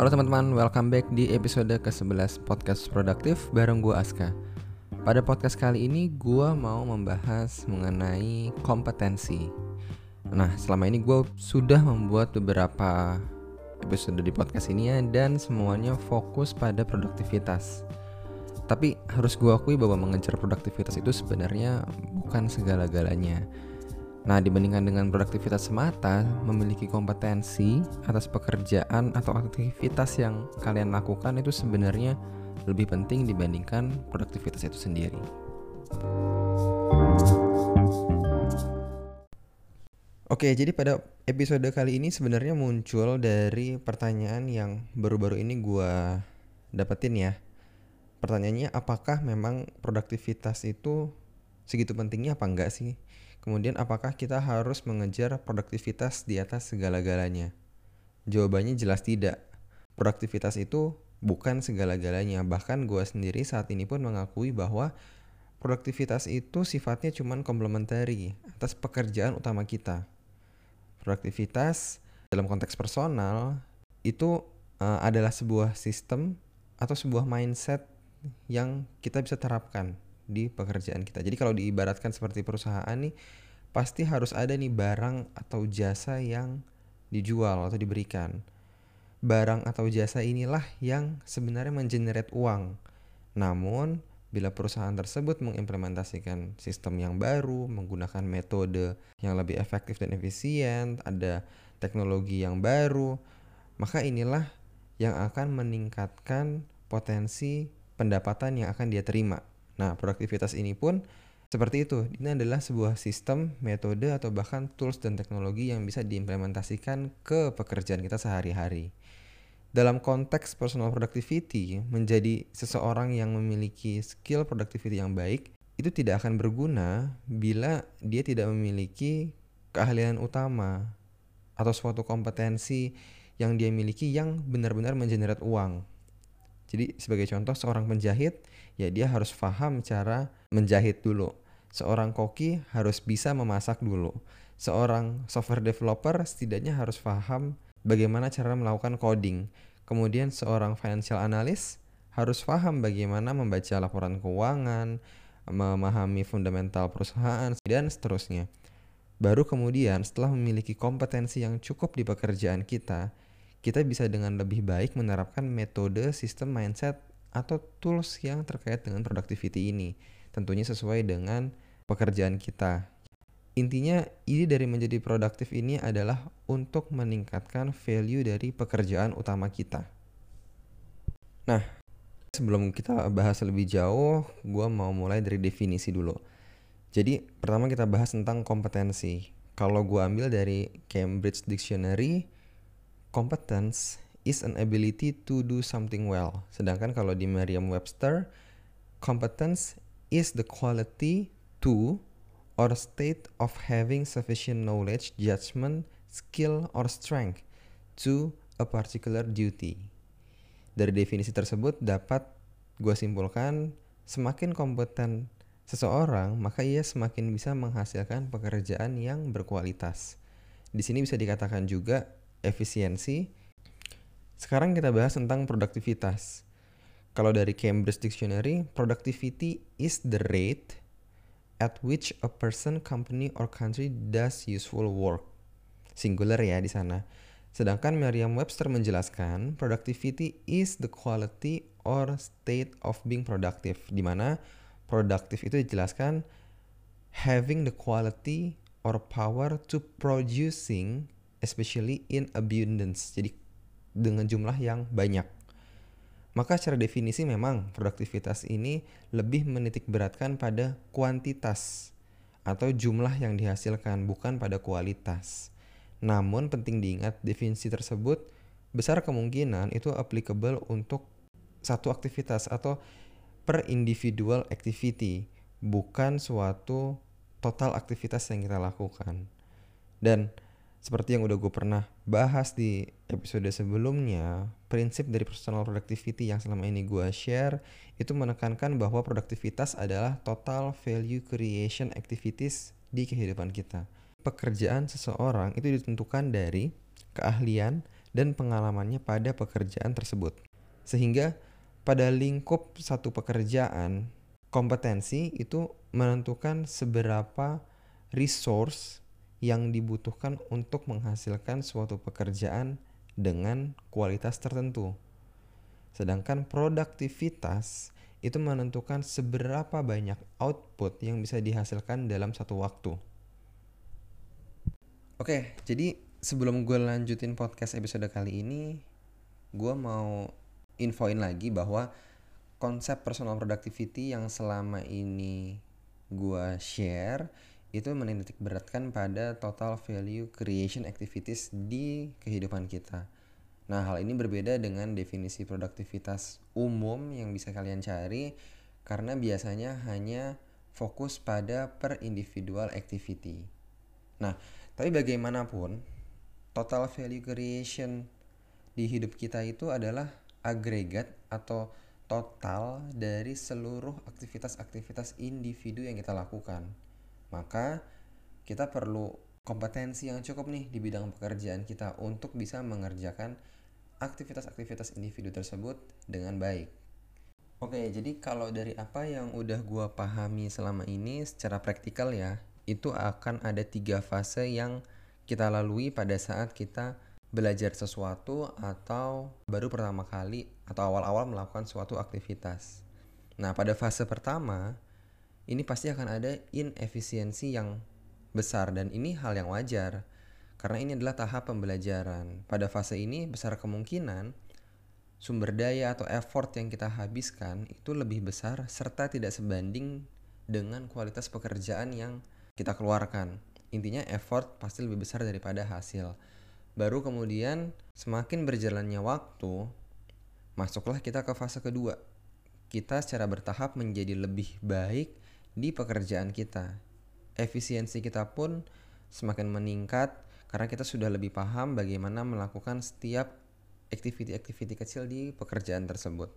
Halo teman-teman, welcome back di episode ke-11 Podcast Produktif bareng gue Aska. Pada podcast kali ini gue mau membahas mengenai kompetensi. Nah, selama ini gue sudah membuat beberapa episode di podcast ini ya dan semuanya fokus pada produktivitas. Tapi harus gue akui bahwa mengejar produktivitas itu sebenarnya bukan segala-galanya. Nah, dibandingkan dengan produktivitas semata, memiliki kompetensi atas pekerjaan atau aktivitas yang kalian lakukan itu sebenarnya lebih penting dibandingkan produktivitas itu sendiri. Oke, jadi pada episode kali ini sebenarnya muncul dari pertanyaan yang baru-baru ini gue dapetin ya. Pertanyaannya, apakah memang produktivitas itu segitu pentingnya apa enggak sih? Kemudian apakah kita harus mengejar produktivitas di atas segala-galanya? Jawabannya jelas tidak. Produktivitas itu bukan segala-galanya. Bahkan gue sendiri saat ini pun mengakui bahwa produktivitas itu sifatnya cuma komplementari atas pekerjaan utama kita. Produktivitas dalam konteks personal itu uh, adalah sebuah sistem atau sebuah mindset yang kita bisa terapkan di pekerjaan kita. Jadi kalau diibaratkan seperti perusahaan nih, pasti harus ada nih barang atau jasa yang dijual atau diberikan. Barang atau jasa inilah yang sebenarnya mengenerate uang. Namun, bila perusahaan tersebut mengimplementasikan sistem yang baru, menggunakan metode yang lebih efektif dan efisien, ada teknologi yang baru, maka inilah yang akan meningkatkan potensi pendapatan yang akan dia terima. Nah, produktivitas ini pun seperti itu. Ini adalah sebuah sistem, metode, atau bahkan tools dan teknologi yang bisa diimplementasikan ke pekerjaan kita sehari-hari. Dalam konteks personal productivity, menjadi seseorang yang memiliki skill productivity yang baik itu tidak akan berguna bila dia tidak memiliki keahlian utama atau suatu kompetensi yang dia miliki yang benar-benar mengenerate uang. Jadi sebagai contoh seorang penjahit ya dia harus paham cara menjahit dulu. Seorang koki harus bisa memasak dulu. Seorang software developer setidaknya harus paham bagaimana cara melakukan coding. Kemudian seorang financial analyst harus paham bagaimana membaca laporan keuangan, memahami fundamental perusahaan dan seterusnya. Baru kemudian setelah memiliki kompetensi yang cukup di pekerjaan kita, kita bisa dengan lebih baik menerapkan metode sistem mindset atau tools yang terkait dengan productivity ini. Tentunya sesuai dengan pekerjaan kita. Intinya, ide dari menjadi produktif ini adalah untuk meningkatkan value dari pekerjaan utama kita. Nah, sebelum kita bahas lebih jauh, gue mau mulai dari definisi dulu. Jadi, pertama kita bahas tentang kompetensi. Kalau gue ambil dari Cambridge Dictionary, competence is an ability to do something well. Sedangkan kalau di Merriam-Webster, competence is the quality to or state of having sufficient knowledge, judgment, skill, or strength to a particular duty. Dari definisi tersebut dapat gue simpulkan semakin kompeten seseorang, maka ia semakin bisa menghasilkan pekerjaan yang berkualitas. Di sini bisa dikatakan juga efisiensi. Sekarang kita bahas tentang produktivitas. Kalau dari Cambridge Dictionary, productivity is the rate at which a person, company, or country does useful work. Singular ya di sana. Sedangkan Merriam-Webster menjelaskan, productivity is the quality or state of being productive, di mana produktif itu dijelaskan having the quality or power to producing especially in abundance. Jadi dengan jumlah yang banyak. Maka secara definisi memang produktivitas ini lebih menitik beratkan pada kuantitas atau jumlah yang dihasilkan bukan pada kualitas. Namun penting diingat definisi tersebut besar kemungkinan itu applicable untuk satu aktivitas atau per individual activity bukan suatu total aktivitas yang kita lakukan. Dan seperti yang udah gue pernah bahas di episode sebelumnya, prinsip dari personal productivity yang selama ini gue share itu menekankan bahwa produktivitas adalah total value creation activities di kehidupan kita. Pekerjaan seseorang itu ditentukan dari keahlian dan pengalamannya pada pekerjaan tersebut. Sehingga pada lingkup satu pekerjaan, kompetensi itu menentukan seberapa resource yang dibutuhkan untuk menghasilkan suatu pekerjaan dengan kualitas tertentu. Sedangkan produktivitas itu menentukan seberapa banyak output yang bisa dihasilkan dalam satu waktu. Oke, jadi sebelum gue lanjutin podcast episode kali ini, gue mau infoin lagi bahwa konsep personal productivity yang selama ini gue share itu menitik beratkan pada total value creation activities di kehidupan kita. Nah, hal ini berbeda dengan definisi produktivitas umum yang bisa kalian cari karena biasanya hanya fokus pada per individual activity. Nah, tapi bagaimanapun total value creation di hidup kita itu adalah agregat atau total dari seluruh aktivitas-aktivitas individu yang kita lakukan. Maka kita perlu kompetensi yang cukup nih di bidang pekerjaan kita untuk bisa mengerjakan aktivitas-aktivitas individu tersebut dengan baik. Oke, jadi kalau dari apa yang udah gua pahami selama ini secara praktikal ya, itu akan ada tiga fase yang kita lalui pada saat kita belajar sesuatu atau baru pertama kali atau awal-awal melakukan suatu aktivitas. Nah, pada fase pertama, ini pasti akan ada inefisiensi yang besar dan ini hal yang wajar karena ini adalah tahap pembelajaran. Pada fase ini besar kemungkinan sumber daya atau effort yang kita habiskan itu lebih besar serta tidak sebanding dengan kualitas pekerjaan yang kita keluarkan. Intinya effort pasti lebih besar daripada hasil. Baru kemudian semakin berjalannya waktu, masuklah kita ke fase kedua. Kita secara bertahap menjadi lebih baik di pekerjaan kita. Efisiensi kita pun semakin meningkat karena kita sudah lebih paham bagaimana melakukan setiap activity-activity kecil di pekerjaan tersebut.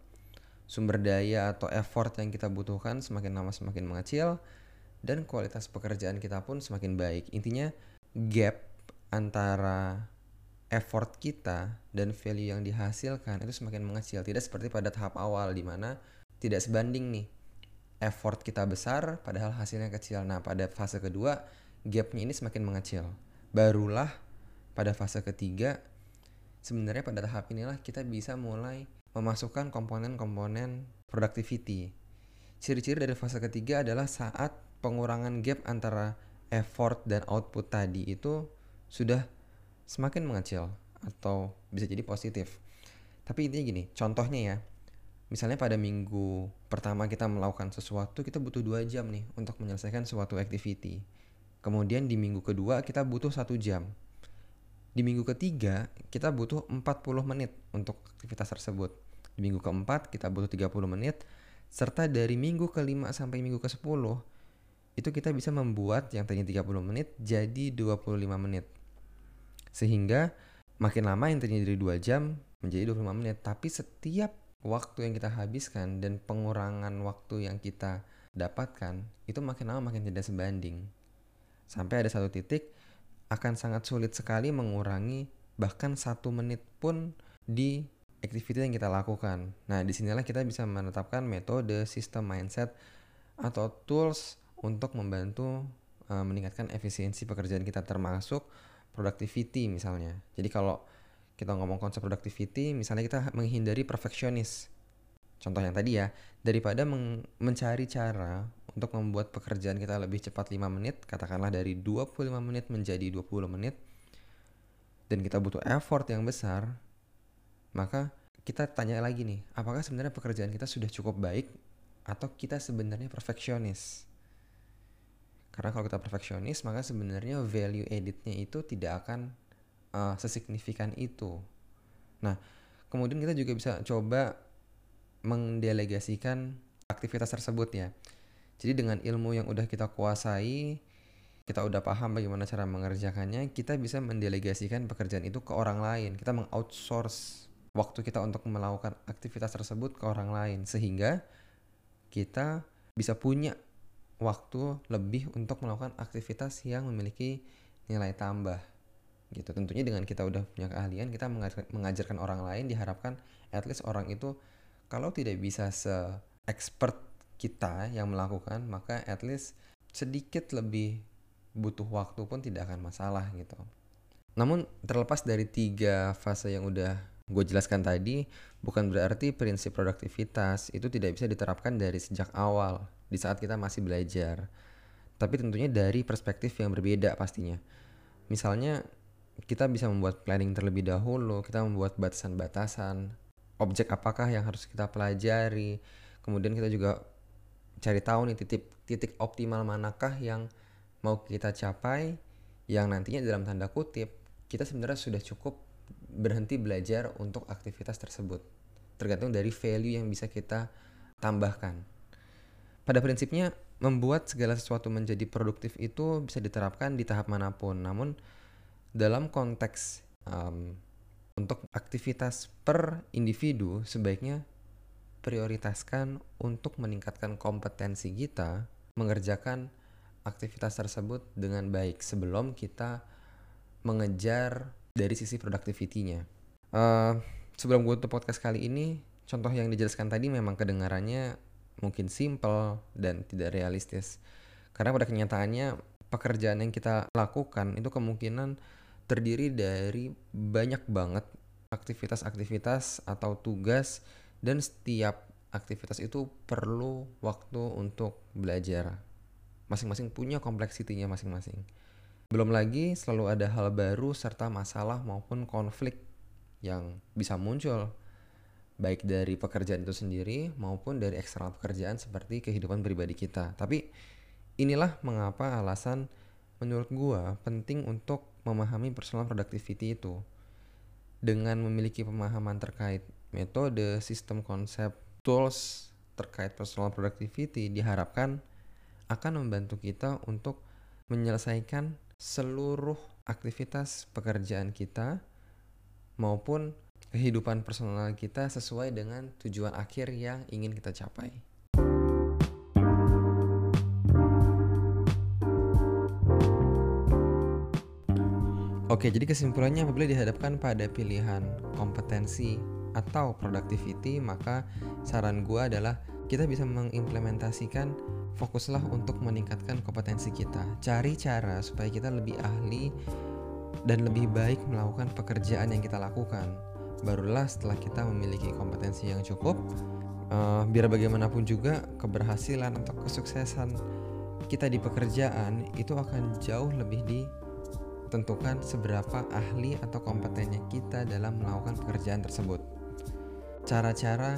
Sumber daya atau effort yang kita butuhkan semakin lama semakin mengecil dan kualitas pekerjaan kita pun semakin baik. Intinya gap antara effort kita dan value yang dihasilkan itu semakin mengecil. Tidak seperti pada tahap awal di mana tidak sebanding nih. Effort kita besar padahal hasilnya kecil. Nah, pada fase kedua gapnya ini semakin mengecil barulah pada fase ketiga sebenarnya pada tahap inilah kita bisa mulai memasukkan komponen-komponen productivity. Ciri-ciri dari fase ketiga adalah saat pengurangan gap antara effort dan output tadi itu sudah semakin mengecil atau bisa jadi positif. Tapi intinya gini, contohnya ya, misalnya pada minggu pertama kita melakukan sesuatu, kita butuh dua jam nih untuk menyelesaikan suatu activity. Kemudian di minggu kedua kita butuh satu jam. Di minggu ketiga kita butuh 40 menit untuk aktivitas tersebut. Di minggu keempat kita butuh 30 menit. Serta dari minggu kelima sampai minggu ke 10 itu kita bisa membuat yang tadinya 30 menit jadi 25 menit. Sehingga makin lama yang tadinya dari 2 jam menjadi 25 menit. Tapi setiap waktu yang kita habiskan dan pengurangan waktu yang kita dapatkan itu makin lama makin tidak sebanding. Sampai ada satu titik akan sangat sulit sekali mengurangi bahkan satu menit pun di activity yang kita lakukan. Nah, di sinilah kita bisa menetapkan metode, sistem mindset, atau tools untuk membantu uh, meningkatkan efisiensi pekerjaan kita termasuk productivity misalnya. Jadi kalau kita ngomong konsep productivity, misalnya kita menghindari perfeksionis. Contoh yang tadi ya, daripada mencari cara untuk membuat pekerjaan kita lebih cepat 5 menit, katakanlah dari 25 menit menjadi 20 menit, dan kita butuh effort yang besar, maka kita tanya lagi nih, apakah sebenarnya pekerjaan kita sudah cukup baik atau kita sebenarnya perfeksionis? Karena kalau kita perfeksionis, maka sebenarnya value editnya itu tidak akan uh, sesignifikan itu. Nah, kemudian kita juga bisa coba mendelegasikan aktivitas tersebut ya. Jadi dengan ilmu yang udah kita kuasai, kita udah paham bagaimana cara mengerjakannya, kita bisa mendelegasikan pekerjaan itu ke orang lain. Kita mengoutsource waktu kita untuk melakukan aktivitas tersebut ke orang lain sehingga kita bisa punya waktu lebih untuk melakukan aktivitas yang memiliki nilai tambah. Gitu. Tentunya dengan kita udah punya keahlian kita mengajarkan orang lain diharapkan at least orang itu kalau tidak bisa se expert kita yang melakukan maka at least sedikit lebih butuh waktu pun tidak akan masalah gitu. Namun terlepas dari tiga fase yang udah gue jelaskan tadi bukan berarti prinsip produktivitas itu tidak bisa diterapkan dari sejak awal di saat kita masih belajar. Tapi tentunya dari perspektif yang berbeda pastinya. Misalnya kita bisa membuat planning terlebih dahulu, kita membuat batasan-batasan, objek apakah yang harus kita pelajari, kemudian kita juga cari tahu nih titik titik optimal manakah yang mau kita capai, yang nantinya dalam tanda kutip kita sebenarnya sudah cukup berhenti belajar untuk aktivitas tersebut, tergantung dari value yang bisa kita tambahkan. Pada prinsipnya membuat segala sesuatu menjadi produktif itu bisa diterapkan di tahap mana pun, namun dalam konteks um, untuk aktivitas per individu sebaiknya prioritaskan untuk meningkatkan kompetensi kita mengerjakan aktivitas tersebut dengan baik sebelum kita mengejar dari sisi productivity-nya. Uh, sebelum gue tutup podcast kali ini, contoh yang dijelaskan tadi memang kedengarannya mungkin simple dan tidak realistis. Karena pada kenyataannya pekerjaan yang kita lakukan itu kemungkinan terdiri dari banyak banget aktivitas-aktivitas atau tugas dan setiap aktivitas itu perlu waktu untuk belajar. Masing-masing punya kompleksitinya masing-masing. Belum lagi selalu ada hal baru serta masalah maupun konflik yang bisa muncul baik dari pekerjaan itu sendiri maupun dari eksternal pekerjaan seperti kehidupan pribadi kita. Tapi inilah mengapa alasan menurut gua penting untuk memahami personal productivity itu dengan memiliki pemahaman terkait metode, sistem konsep, tools terkait personal productivity diharapkan akan membantu kita untuk menyelesaikan seluruh aktivitas pekerjaan kita maupun kehidupan personal kita sesuai dengan tujuan akhir yang ingin kita capai. Oke, jadi kesimpulannya apabila dihadapkan pada pilihan kompetensi atau productivity, maka saran gue adalah kita bisa mengimplementasikan fokuslah untuk meningkatkan kompetensi kita. Cari cara supaya kita lebih ahli dan lebih baik melakukan pekerjaan yang kita lakukan. Barulah setelah kita memiliki kompetensi yang cukup, uh, biar bagaimanapun juga keberhasilan atau kesuksesan kita di pekerjaan itu akan jauh lebih di tentukan seberapa ahli atau kompetennya kita dalam melakukan pekerjaan tersebut. Cara-cara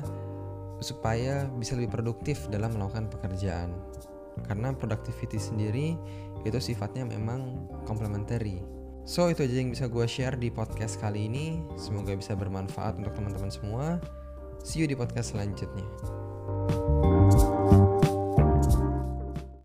supaya bisa lebih produktif dalam melakukan pekerjaan. Karena productivity sendiri itu sifatnya memang complementary. So itu aja yang bisa gue share di podcast kali ini. Semoga bisa bermanfaat untuk teman-teman semua. See you di podcast selanjutnya. thank you